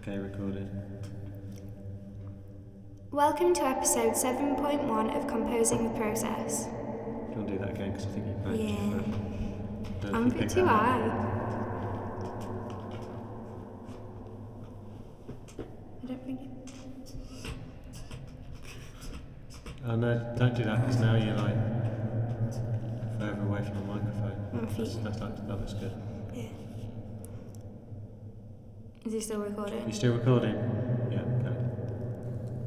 Okay, recorded. Welcome to episode 7.1 of Composing the Process. Do you want to do that again? Because I think you blanked. Yeah. Don't I'm a bit too high. I don't think it. Oh no, don't do that because now you're like further away from the microphone. That's, that's that looks good. Yeah. Is he still recording? You still recording? Yeah, okay.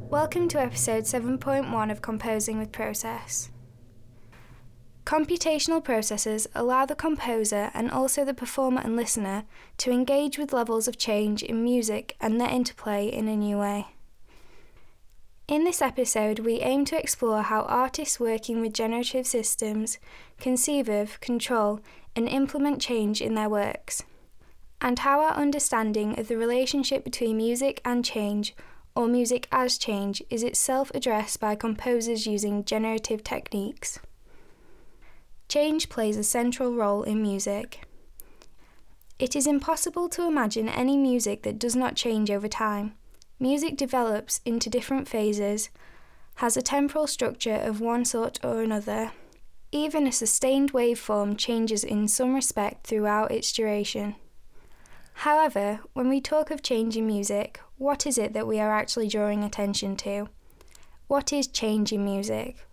Welcome to episode 7.1 of Composing with Process. Computational processes allow the composer and also the performer and listener to engage with levels of change in music and their interplay in a new way. In this episode, we aim to explore how artists working with generative systems conceive of, control, and implement change in their works, and how our understanding of the relationship between music and change or music as change is itself addressed by composers using generative techniques. Change plays a central role in music. It is impossible to imagine any music that does not change over time. Music develops into different phases, has a temporal structure of one sort or another. Even a sustained waveform changes in some respect throughout its duration. However, when we talk of change in music, what is it that we are actually drawing attention to? What is change in music?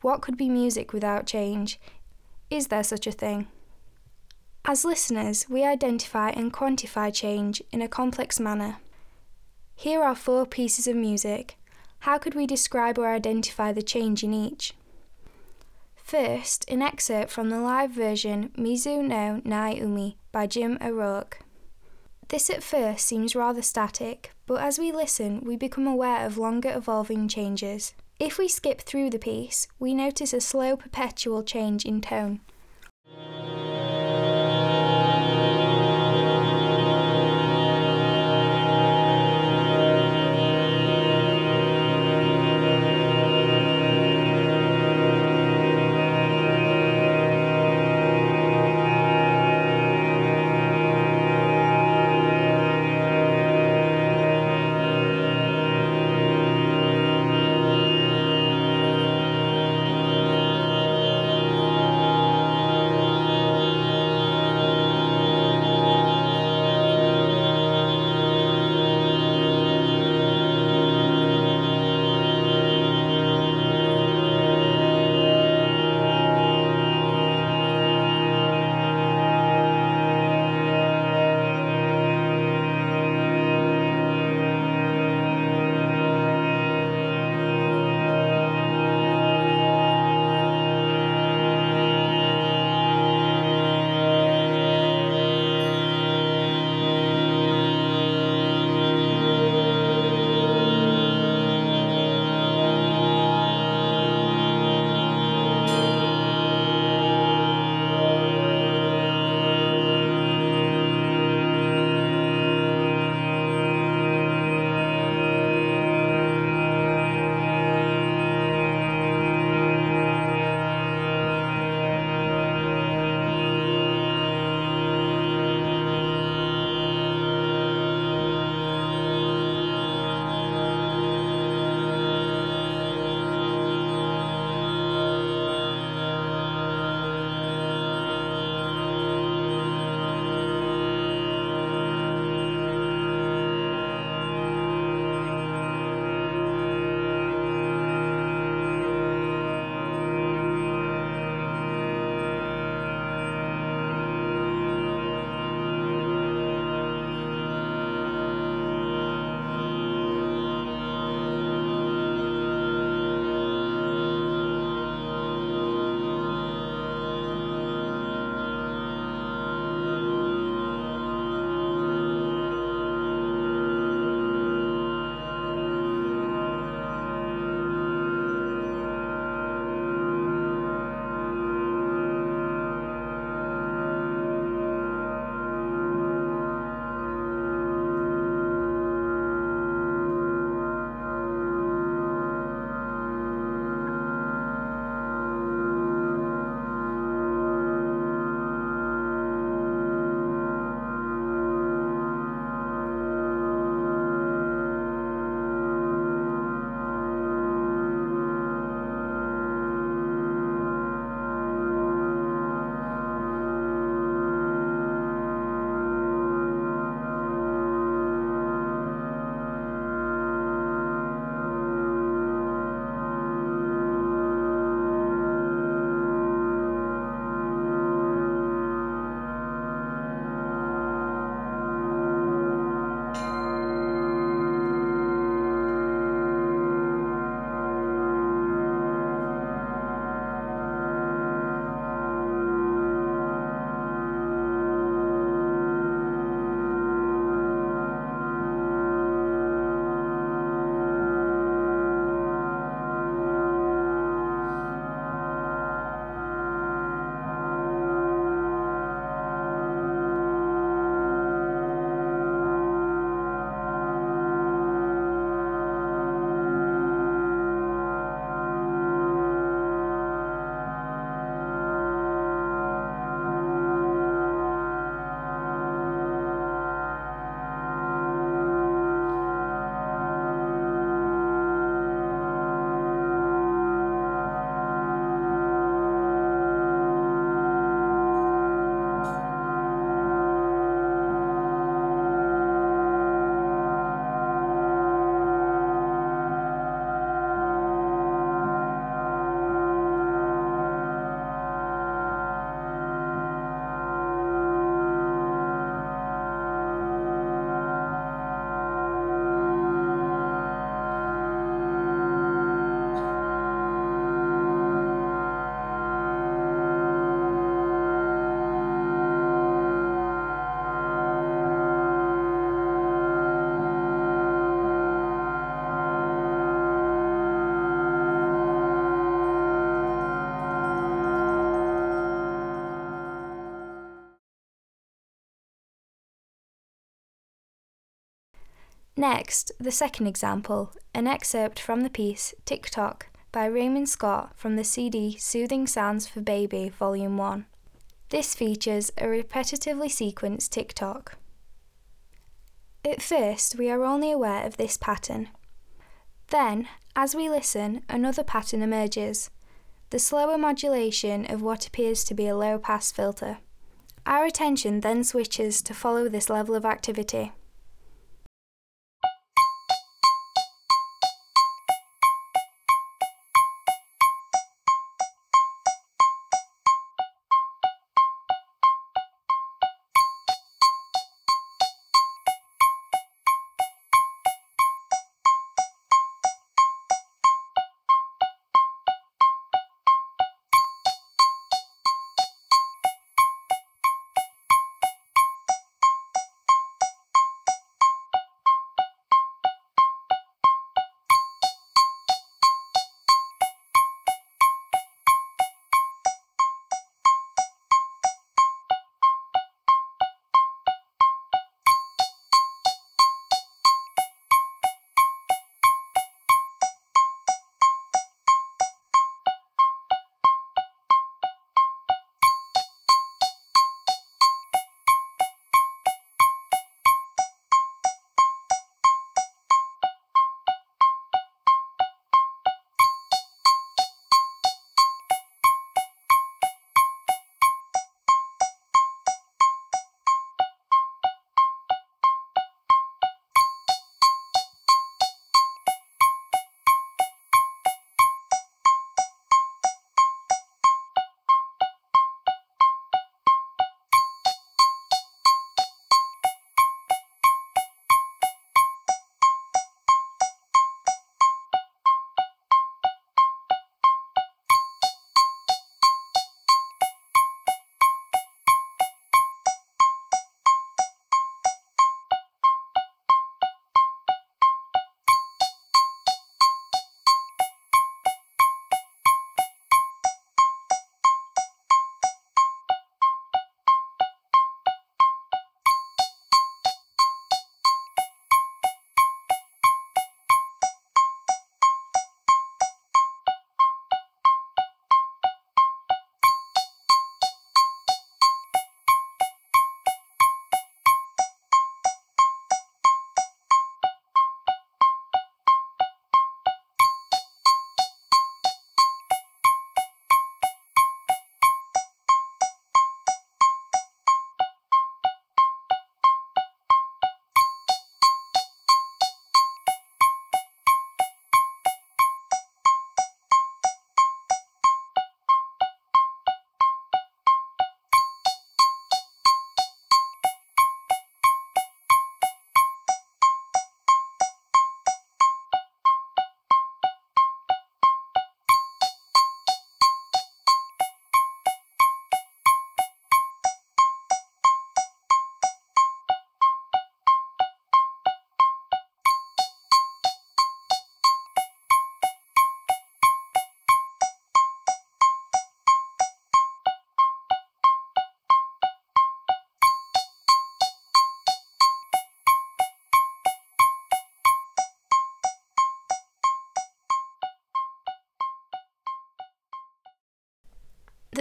What could be music without change? Is there such a thing? As listeners, we identify and quantify change in a complex manner. Here are four pieces of music. How could we describe or identify the change in each? First, an excerpt from the live version Mizu no Nai Umi by Jim O'Rourke. This at first seems rather static, but as we listen, we become aware of longer evolving changes. If we skip through the piece, we notice a slow perpetual change in tone. Next, the second example, an excerpt from the piece TikTok by Raymond Scott from the CD Soothing Sounds for Baby Volume 1. This features a repetitively sequenced tick-tock. At first, we are only aware of this pattern. Then, as we listen, another pattern emerges the slower modulation of what appears to be a low pass filter. Our attention then switches to follow this level of activity.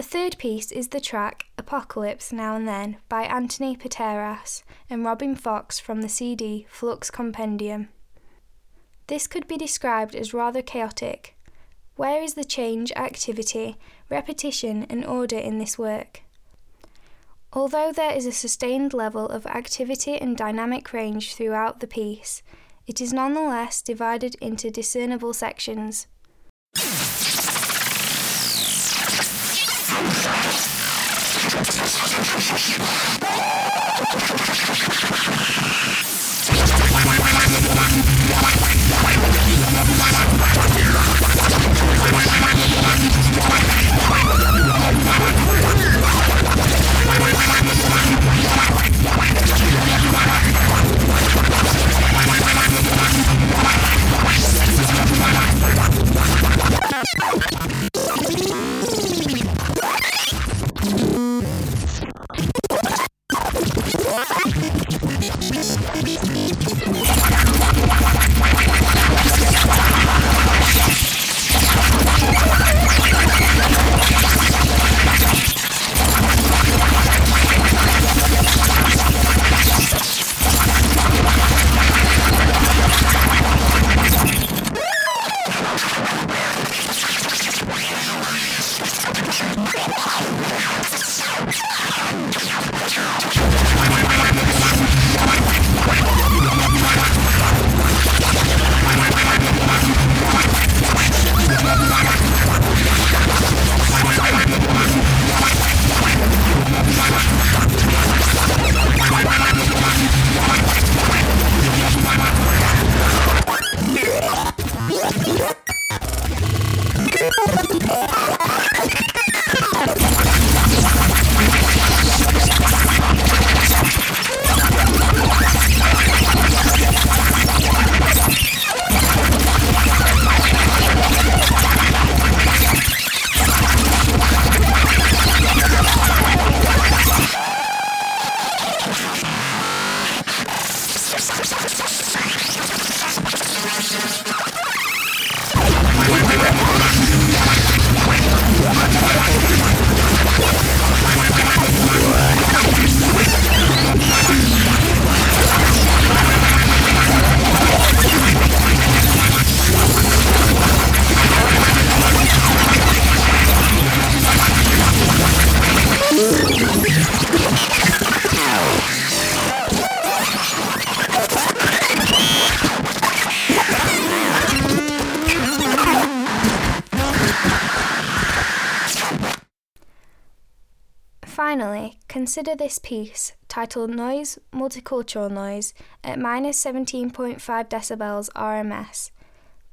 Third piece is the track Apocalypse Now and Then by Anthony Pateras and Robin Fox from the CD Flux Compendium. This could be described as rather chaotic. Where is the change, activity, repetition, and order in this work? Although there is a sustained level of activity and dynamic range throughout the piece, it is nonetheless divided into discernible sections. Consider this piece, titled Noise, Multicultural Noise, at minus 17.5 decibels RMS,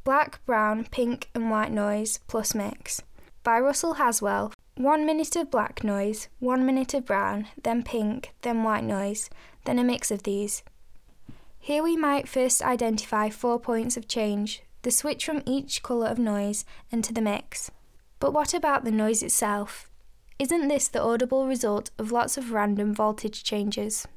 Black, Brown, Pink and White Noise plus Mix, by Russell Haswell. One minute of black noise, one minute of brown, then pink, then white noise, then a mix of these. Here we might first identify four points of change, the switch from each colour of noise into the mix. But what about the noise itself? Isn't this the audible result of lots of random voltage changes?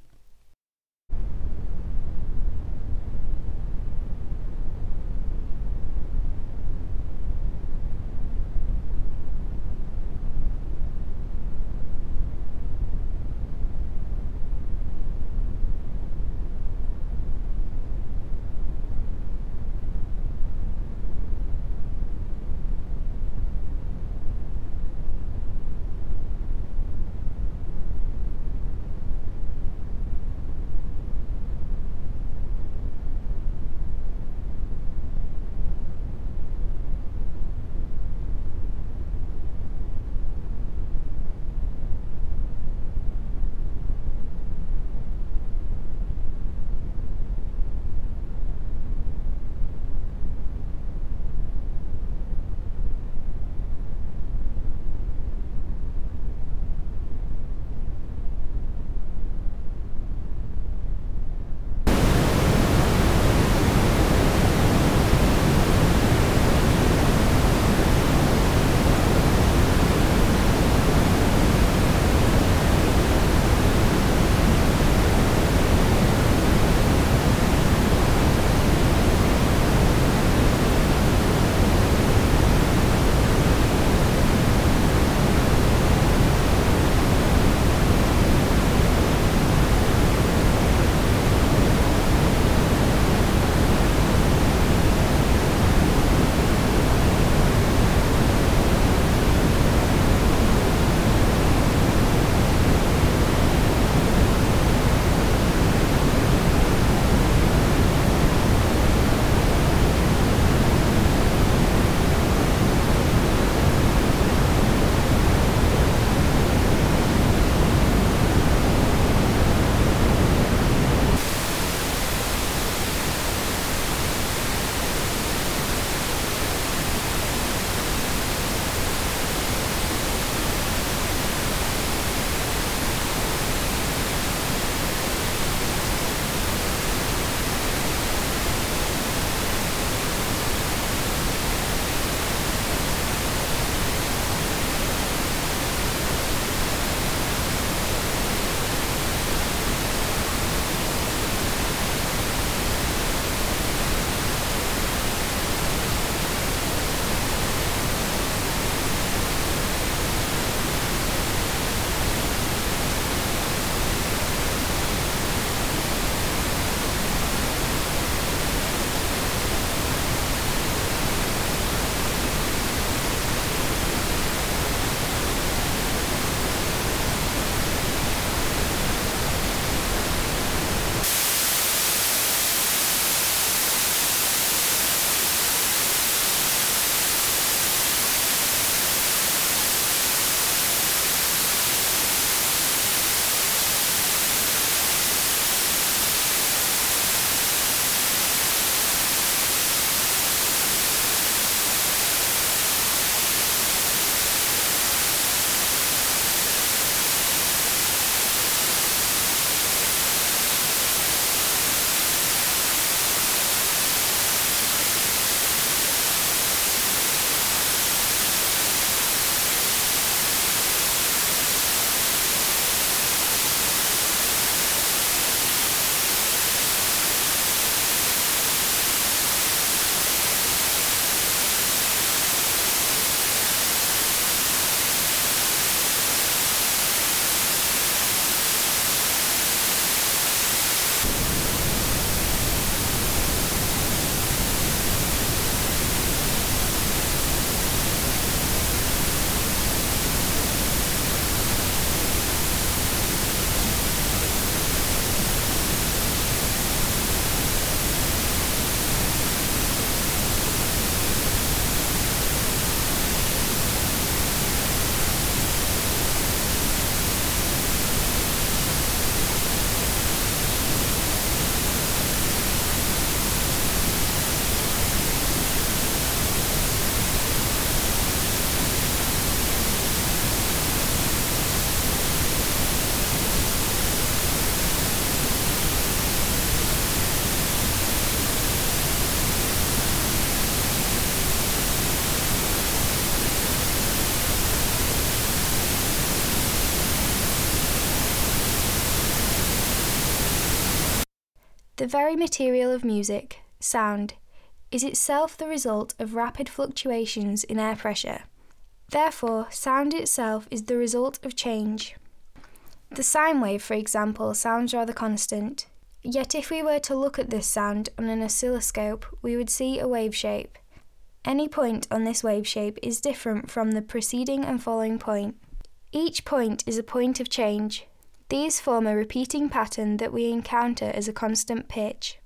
The very material of music, sound, is itself the result of rapid fluctuations in air pressure. Therefore, sound itself is the result of change. The sine wave, for example, sounds rather constant. Yet, if we were to look at this sound on an oscilloscope, we would see a wave shape. Any point on this wave shape is different from the preceding and following point. Each point is a point of change. These form a repeating pattern that we encounter as a constant pitch.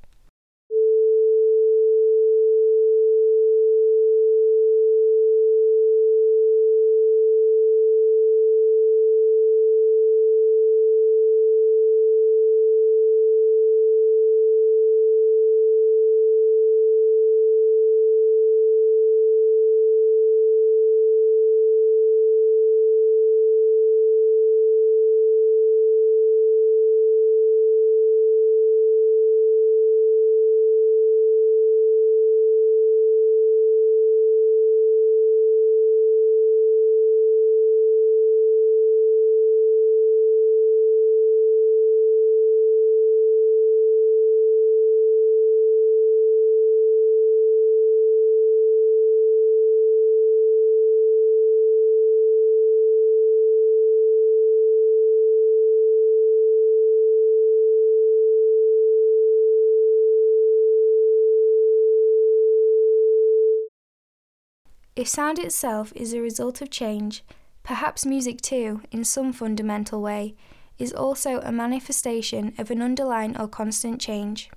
If sound itself is a result of change, perhaps music too, in some fundamental way, is also a manifestation of an underlying or constant change.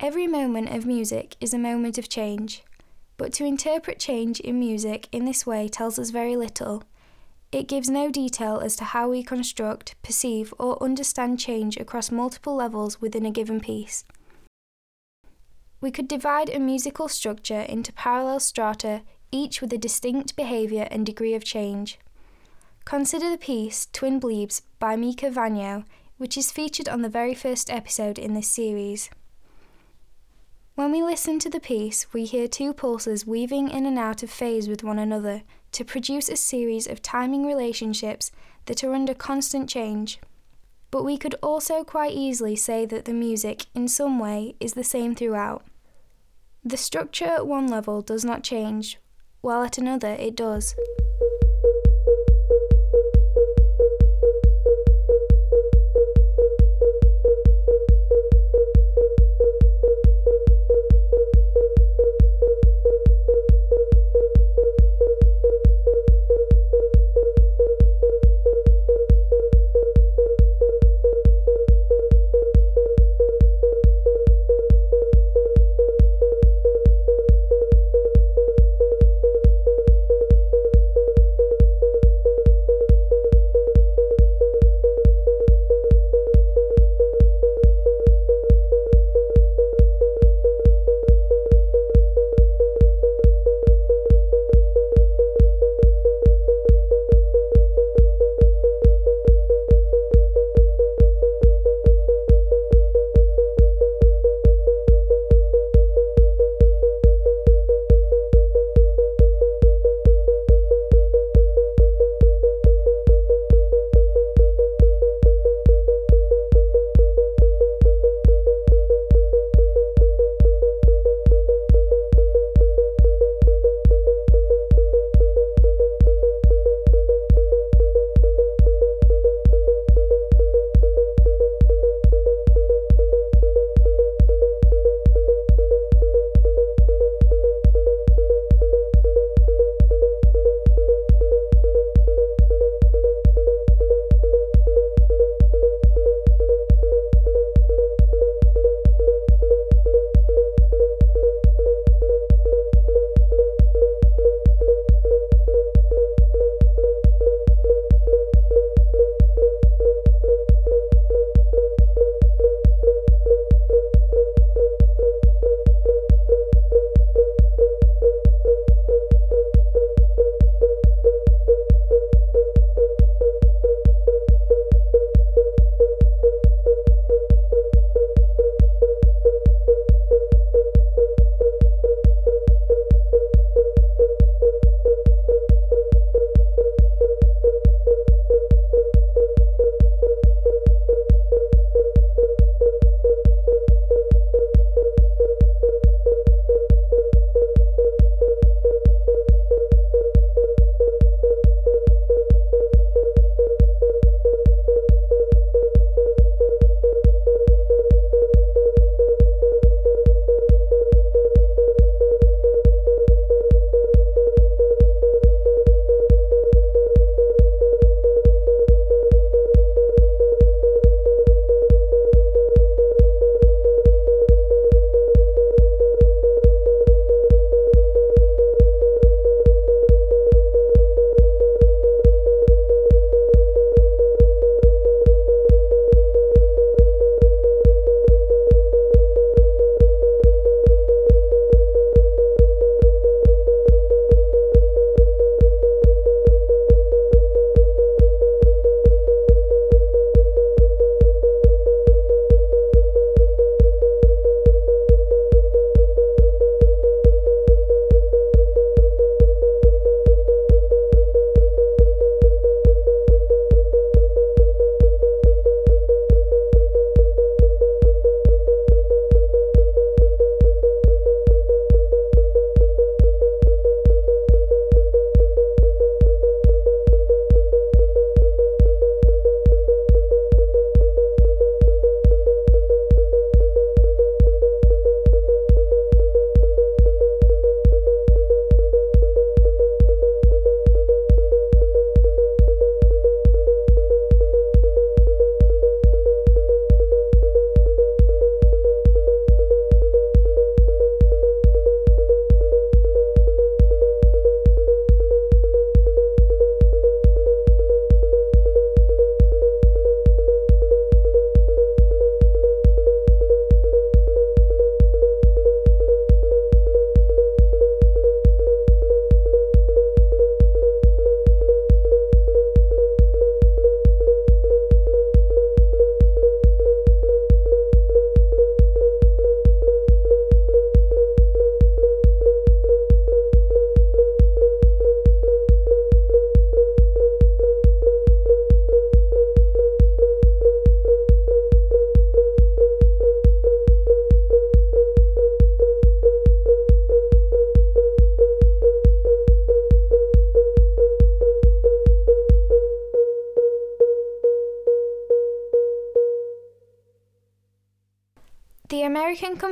Every moment of music is a moment of change, but to interpret change in music in this way tells us very little. It gives no detail as to how we construct, perceive, or understand change across multiple levels within a given piece. We could divide a musical structure into parallel strata each with a distinct behaviour and degree of change. Consider the piece Twin Bleeps by Mika Vainio, which is featured on the very first episode in this series. When we listen to the piece, we hear two pulses weaving in and out of phase with one another to produce a series of timing relationships that are under constant change. But we could also quite easily say that the music, in some way, is the same throughout. The structure at one level does not change, while at another it does.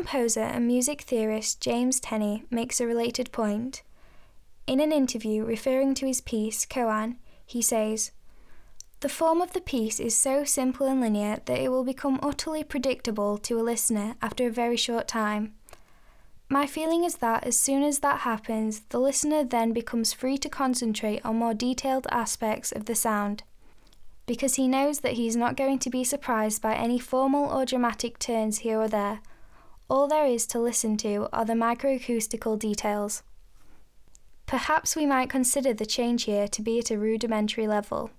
Composer and music theorist James Tenney makes a related point. In an interview referring to his piece, Koan, he says, The form of the piece is so simple and linear that it will become utterly predictable to a listener after a very short time. My feeling is that as soon as that happens, the listener then becomes free to concentrate on more detailed aspects of the sound, because he knows that he is not going to be surprised by any formal or dramatic turns here or there. All there is to listen to are the microacoustical details. Perhaps we might consider the change here to be at a rudimentary level,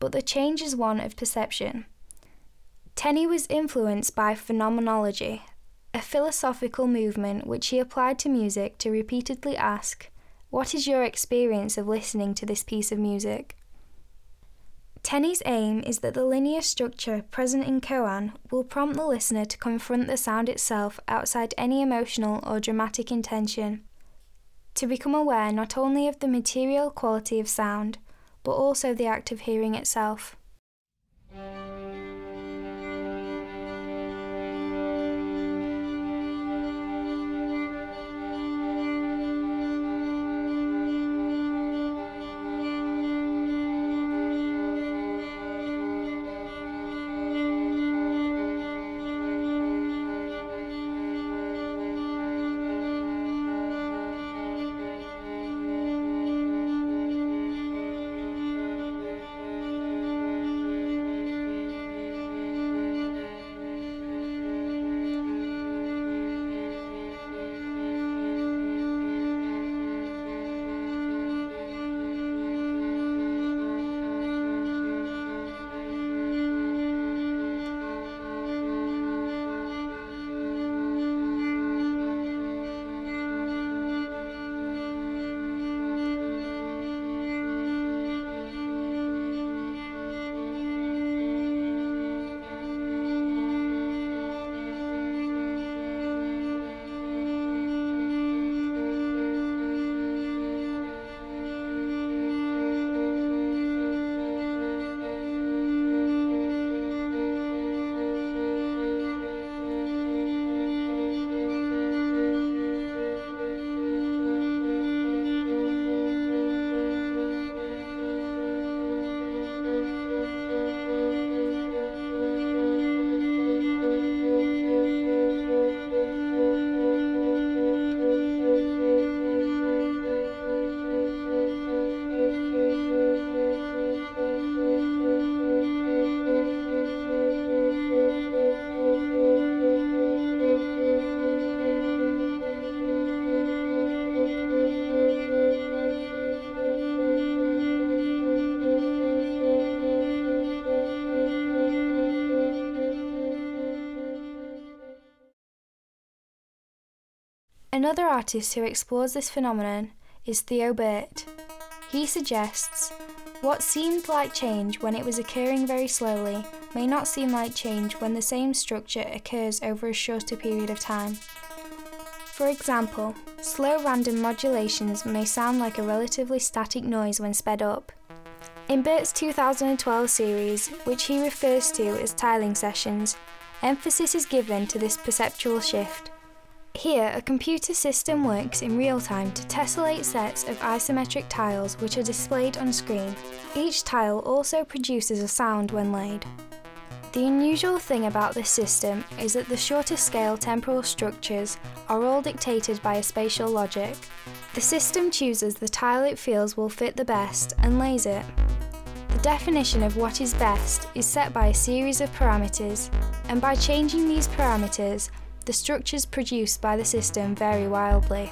but the change is one of perception. Tenney was influenced by phenomenology, a philosophical movement which he applied to music to repeatedly ask, What is your experience of listening to this piece of music? Tenney's aim is that the linear structure present in Koan will prompt the listener to confront the sound itself outside any emotional or dramatic intention, to become aware not only of the material quality of sound, but also the act of hearing itself. Another artist who explores this phenomenon is Theo Burt. He suggests what seemed like change when it was occurring very slowly may not seem like change when the same structure occurs over a shorter period of time. For example, slow random modulations may sound like a relatively static noise when sped up. In Burt's 2012 series, which he refers to as tiling sessions, emphasis is given to this perceptual shift. Here, a computer system works in real time to tessellate sets of isometric tiles which are displayed on screen. Each tile also produces a sound when laid. The unusual thing about this system is that the shorter scale temporal structures are all dictated by a spatial logic. The system chooses the tile it feels will fit the best and lays it. The definition of what is best is set by a series of parameters, and by changing these parameters, the structures produced by the system vary wildly.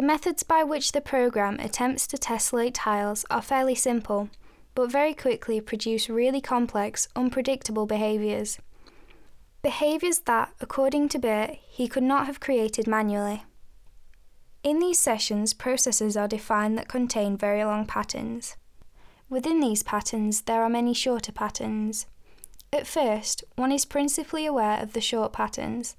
The methods by which the program attempts to tessellate tiles are fairly simple, but very quickly produce really complex, unpredictable behaviours. Behaviours that, according to Burt, he could not have created manually. In these sessions, processes are defined that contain very long patterns. Within these patterns, there are many shorter patterns. At first, one is principally aware of the short patterns,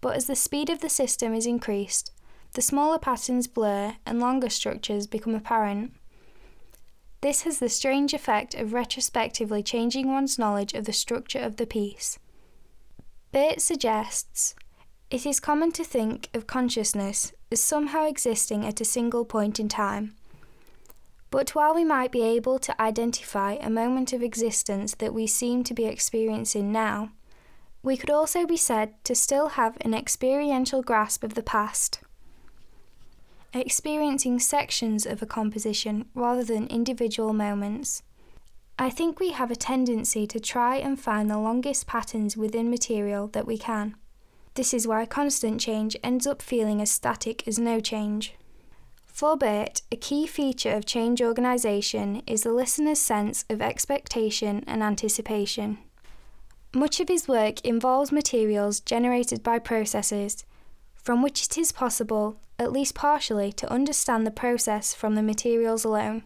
but as the speed of the system is increased, the smaller patterns blur and longer structures become apparent. This has the strange effect of retrospectively changing one's knowledge of the structure of the piece. Burt suggests it is common to think of consciousness as somehow existing at a single point in time. But while we might be able to identify a moment of existence that we seem to be experiencing now, we could also be said to still have an experiential grasp of the past experiencing sections of a composition rather than individual moments. I think we have a tendency to try and find the longest patterns within material that we can. This is why constant change ends up feeling as static as no change. For Burt, a key feature of change organisation is the listener's sense of expectation and anticipation. Much of his work involves materials generated by processes, from which it is possible at least partially, to understand the process from the materials alone.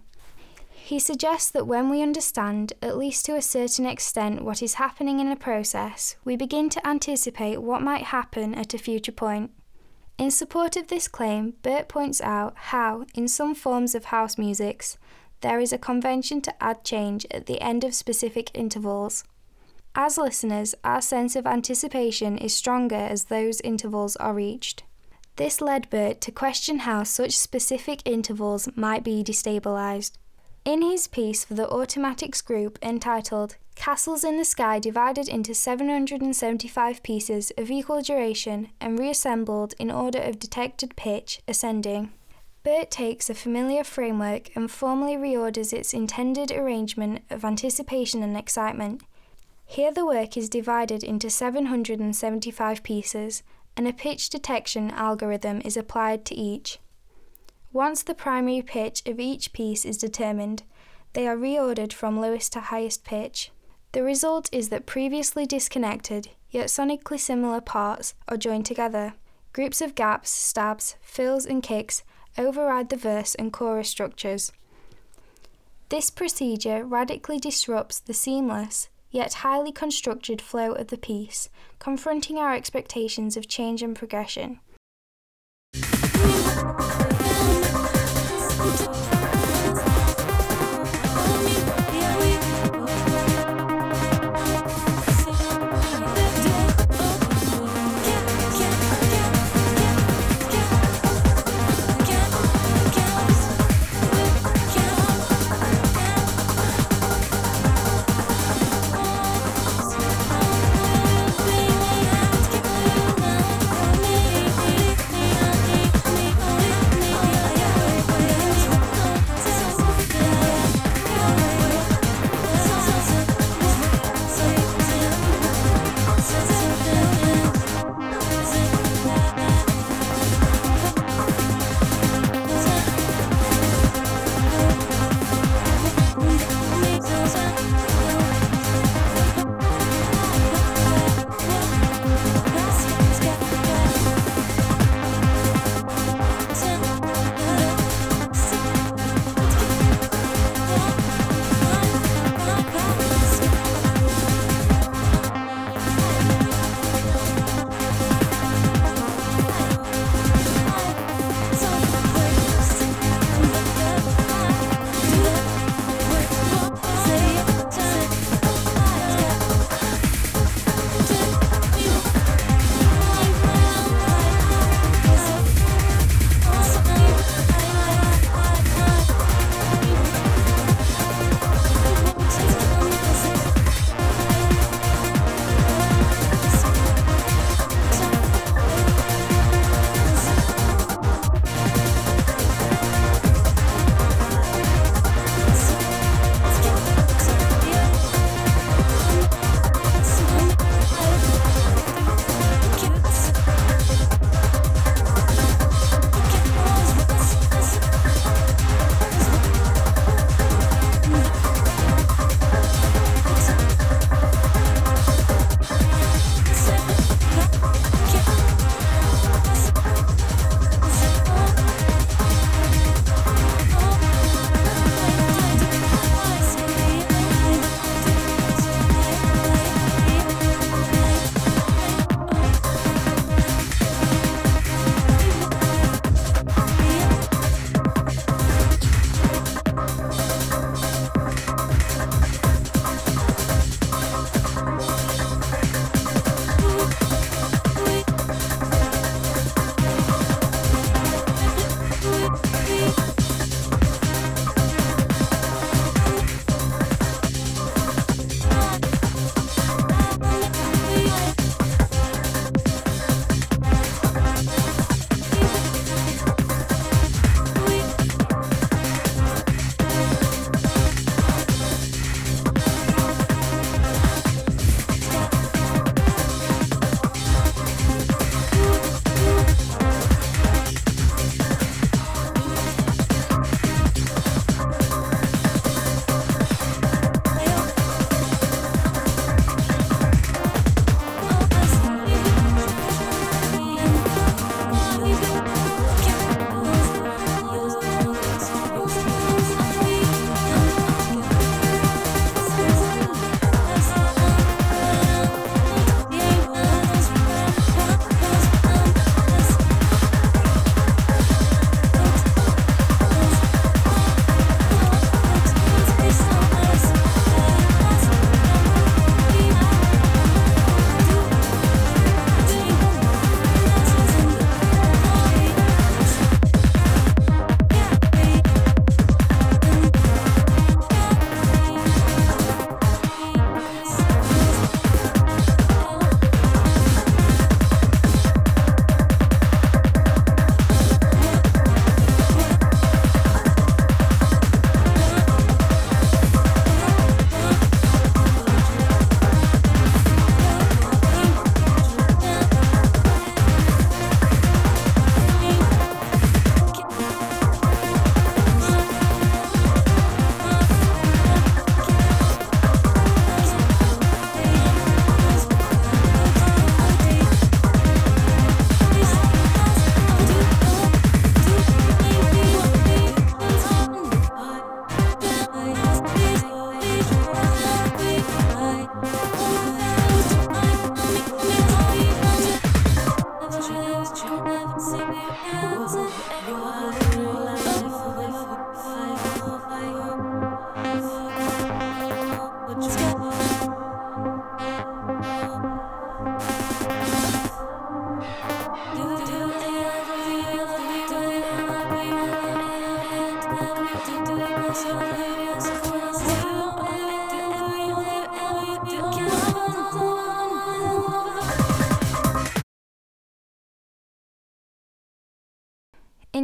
He suggests that when we understand, at least to a certain extent, what is happening in a process, we begin to anticipate what might happen at a future point. In support of this claim, Burt points out how, in some forms of house musics, there is a convention to add change at the end of specific intervals. As listeners, our sense of anticipation is stronger as those intervals are reached. This led Burt to question how such specific intervals might be destabilized. In his piece for the Automatics group entitled Castles in the Sky divided into 775 pieces of equal duration and reassembled in order of detected pitch ascending. Burt takes a familiar framework and formally reorders its intended arrangement of anticipation and excitement. Here the work is divided into 775 pieces, and a pitch detection algorithm is applied to each. Once the primary pitch of each piece is determined, they are reordered from lowest to highest pitch. The result is that previously disconnected, yet sonically similar parts are joined together. Groups of gaps, stabs, fills, and kicks override the verse and chorus structures. This procedure radically disrupts the seamless, yet highly constructed flow of the piece, confronting our expectations of change and progression.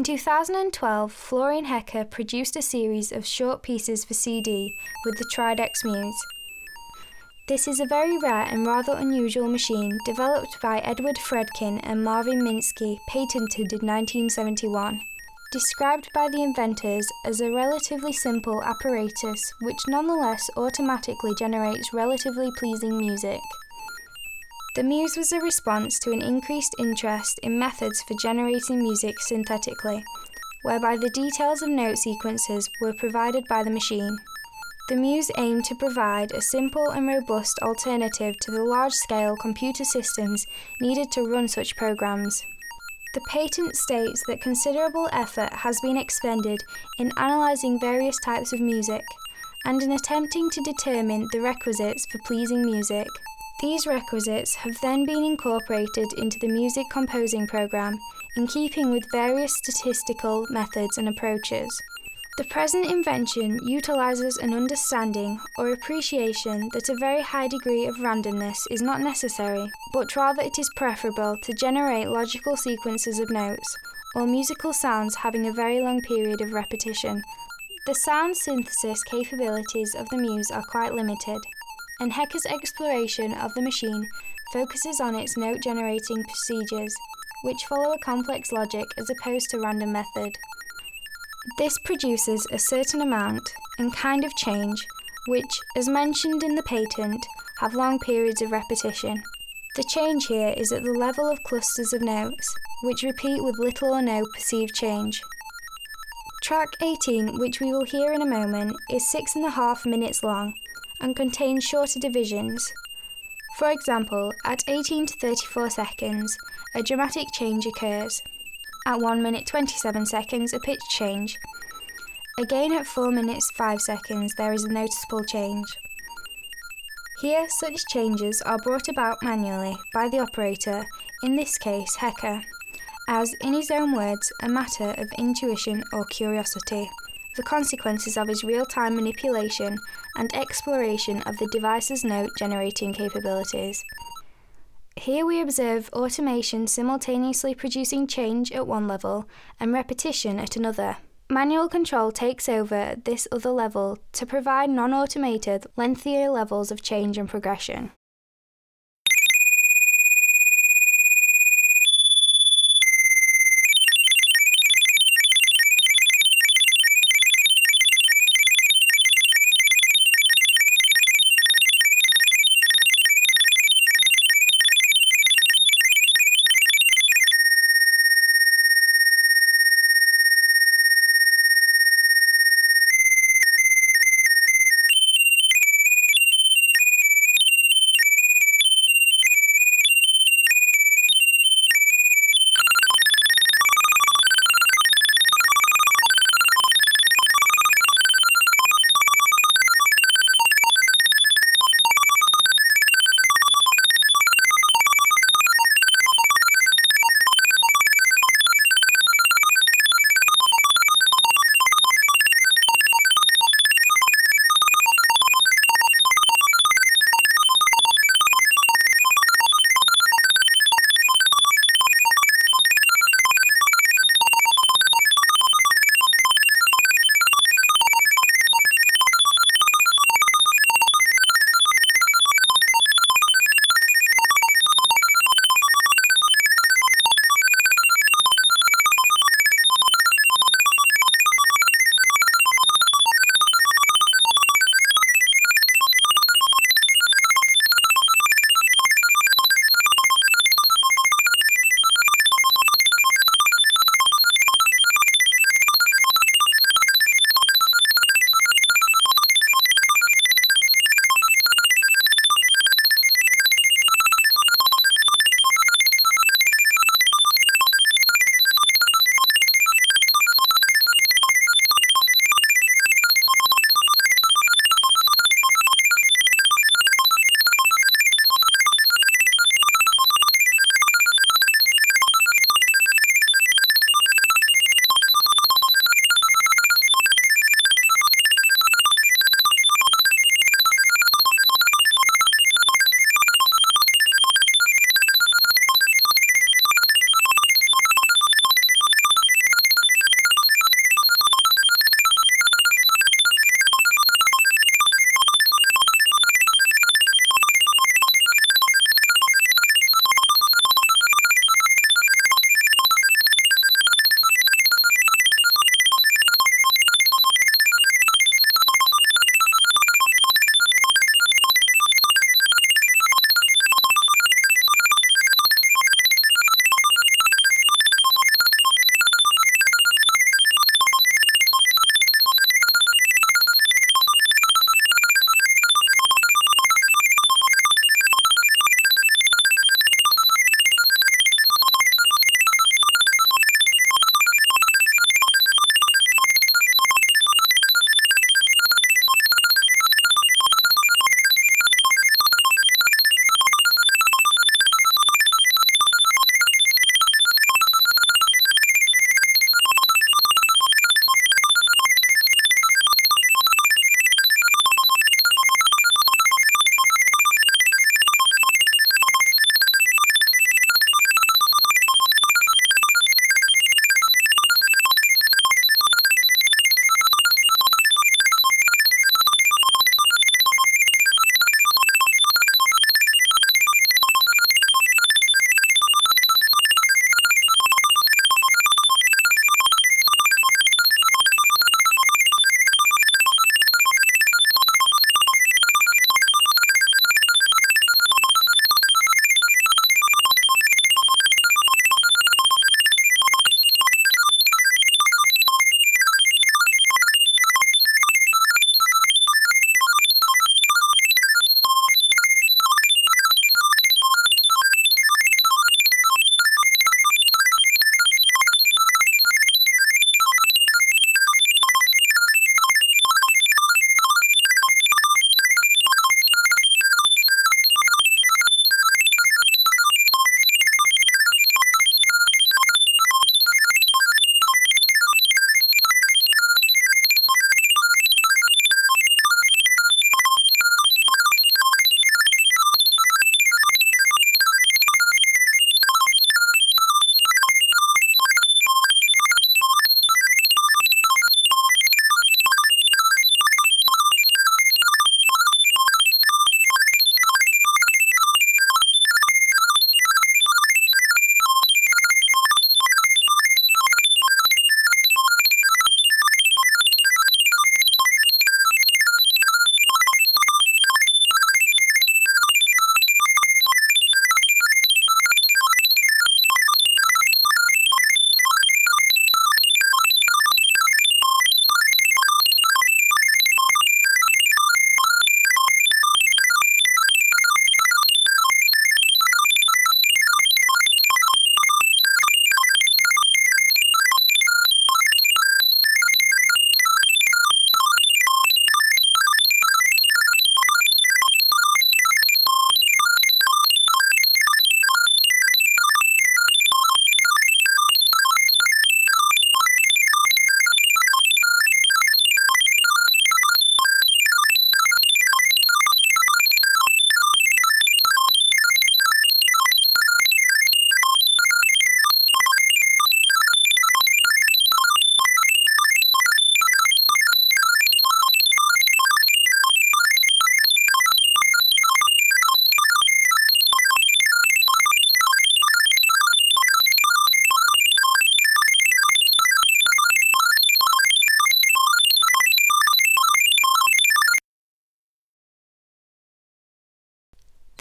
2012, Florian Hecker produced a series of short pieces for CD with the Triadex Muse. This is a very rare and rather unusual machine developed by Edward Fredkin and Marvin Minsky, patented in 1971. Described by the inventors as a relatively simple apparatus which nonetheless automatically generates relatively pleasing music. The Muse was a response to an increased interest in methods for generating music synthetically, whereby the details of note sequences were provided by the machine. The Muse aimed to provide a simple and robust alternative to the large scale computer systems needed to run such programs. The patent states that considerable effort has been expended in analysing various types of music and in attempting to determine the requisites for pleasing music. These requisites have then been incorporated into the music composing program in keeping with various statistical methods and approaches. The present invention utilizes an understanding or appreciation that a very high degree of randomness is not necessary, but rather it is preferable to generate logical sequences of notes or musical sounds having a very long period of repetition. The sound synthesis capabilities of the Muse are quite limited, and Hecker's exploration of the machine focuses on its note generating procedures, which follow a complex logic as opposed to random method. This produces a certain amount and kind of change, which, as mentioned in the patent, have long periods of repetition. The change here is at the level of clusters of notes, which repeat with little or no perceived change. Track 18, which we will hear in a moment, is six and a half minutes long and contains shorter divisions. For example, at 18 to 34 seconds, a dramatic change occurs. At 1 minute 27 seconds, a pitch change. Again at 4 minutes 5 seconds, there is a noticeable change. Here, such changes are brought about manually by the operator, in this case Hecker, as, in his own words, a matter of intuition or curiosity the consequences of his real time manipulation and exploration of the device's note generating capabilities. Here we observe automation simultaneously producing change at one level and repetition at another. Manual control takes over at this other level to provide non automated, lengthier levels of change and progression.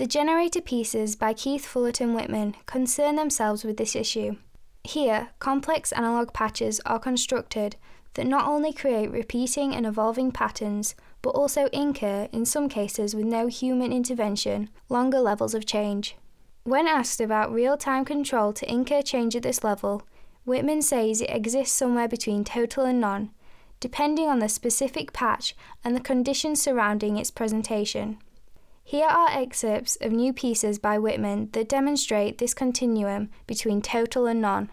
The generator pieces by Keith Fullerton Whitman concern themselves with this issue. Here, complex analog patches are constructed that not only create repeating and evolving patterns, but also incur, in some cases with no human intervention, longer levels of change. When asked about real time control to incur change at this level, Whitman says it exists somewhere between total and none, depending on the specific patch and the conditions surrounding its presentation. Here are excerpts of new pieces by Whitman that demonstrate this continuum between total and none.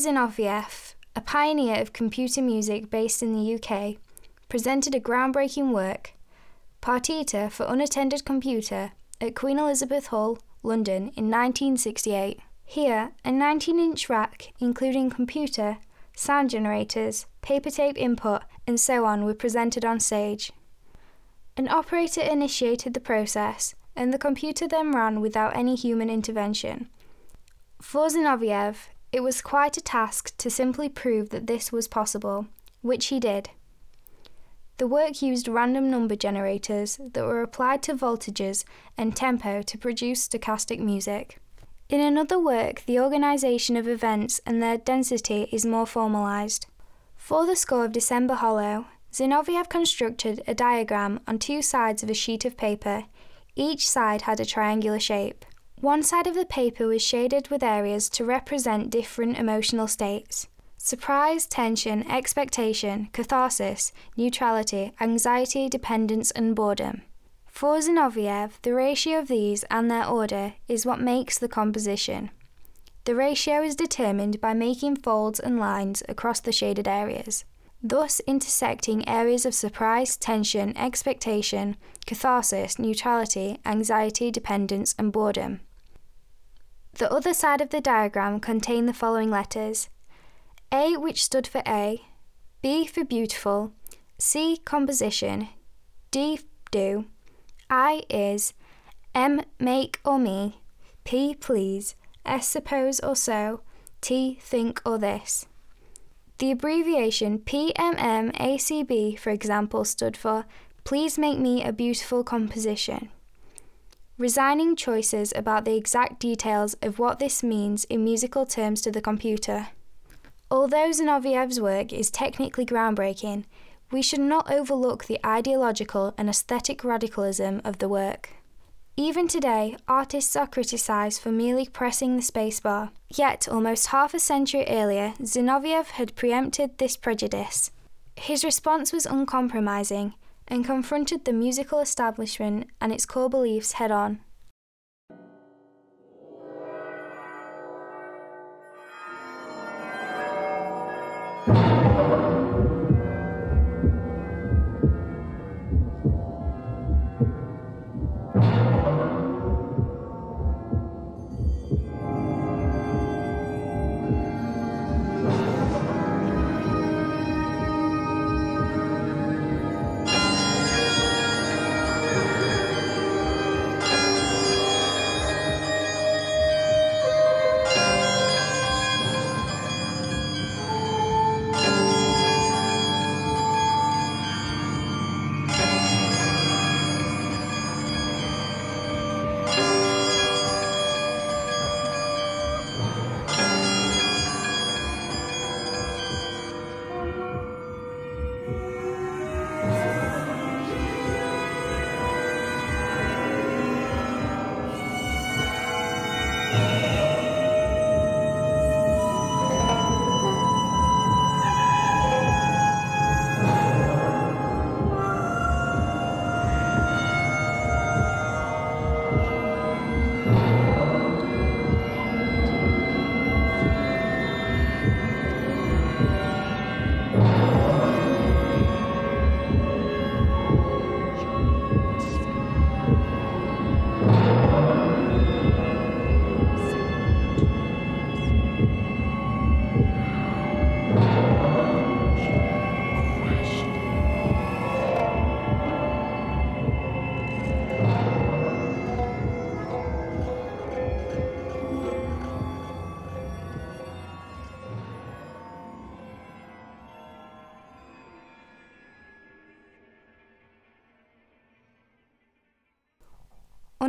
Zinovieff, a pioneer of computer music based in the UK, presented a groundbreaking work, Partita for Unattended Computer, at Queen Elizabeth Hall, London, in 1968. Here, a 19 inch rack, including computer, sound generators, paper tape input, and so on, were presented on stage. An operator initiated the process, and the computer then ran without any human intervention. For Zinovieff, it was quite a task to simply prove that this was possible, which he did. The work used random number generators that were applied to voltages and tempo to produce stochastic music. In another work, the organisation of events and their density is more formalised. For the score of December Hollow, Zinovieff constructed a diagram on two sides of a sheet of paper. Each side had a triangular shape. One side of the paper was shaded with areas to represent different emotional states surprise, tension, expectation, catharsis, neutrality, anxiety, dependence, and boredom. For Zinovieff, the ratio of these and their order is what makes the composition. The ratio is determined by making folds and lines across the shaded areas, thus intersecting areas of surprise, tension, expectation, catharsis, neutrality, anxiety, dependence, and boredom. The other side of the diagram contained the following letters. A, which stood for A, B for beautiful, C, composition, D, do, I is, M, make or me, P, please, S, suppose or so, T, think or this. The abbreviation PMMACB, for example, stood for Please make me a beautiful composition resigning choices about the exact details of what this means in musical terms to the computer. Although Zinovieff's work is technically groundbreaking, we should not overlook the ideological and aesthetic radicalism of the work. Even today, artists are criticised for merely pressing the spacebar. Yet, almost half a century earlier, Zinovieff had preempted this prejudice. His response was uncompromising, and confronted the musical establishment and its core beliefs head on.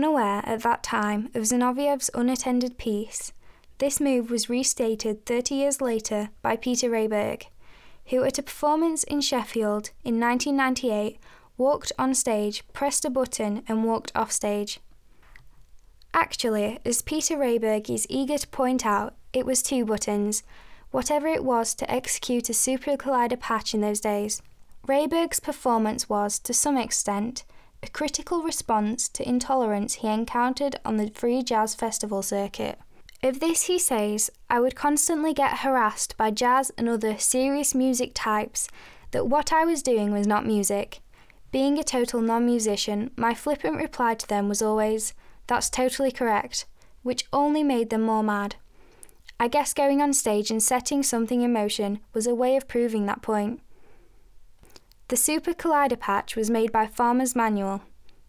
Unaware at that time of Zinovieff's unattended piece, this move was restated 30 years later by Peter Rehberg, who at a performance in Sheffield in 1998 walked on stage, pressed a button, and walked off stage. Actually, as Peter Rehberg is eager to point out, it was two buttons, whatever it was to execute a Super Collider patch in those days. Rehberg's performance was, to some extent, a critical response to intolerance he encountered on the free jazz festival circuit. Of this, he says, I would constantly get harassed by jazz and other serious music types that what I was doing was not music. Being a total non musician, my flippant reply to them was always, That's totally correct, which only made them more mad. I guess going on stage and setting something in motion was a way of proving that point. The Super Collider patch was made by Farmer's Manual.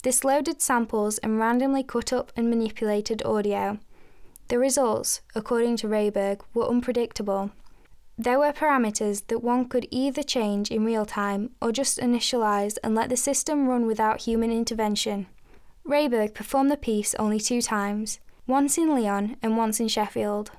This loaded samples and randomly cut up and manipulated audio. The results, according to Rehberg, were unpredictable. There were parameters that one could either change in real time or just initialize and let the system run without human intervention. Rehberg performed the piece only two times, once in Lyon and once in Sheffield.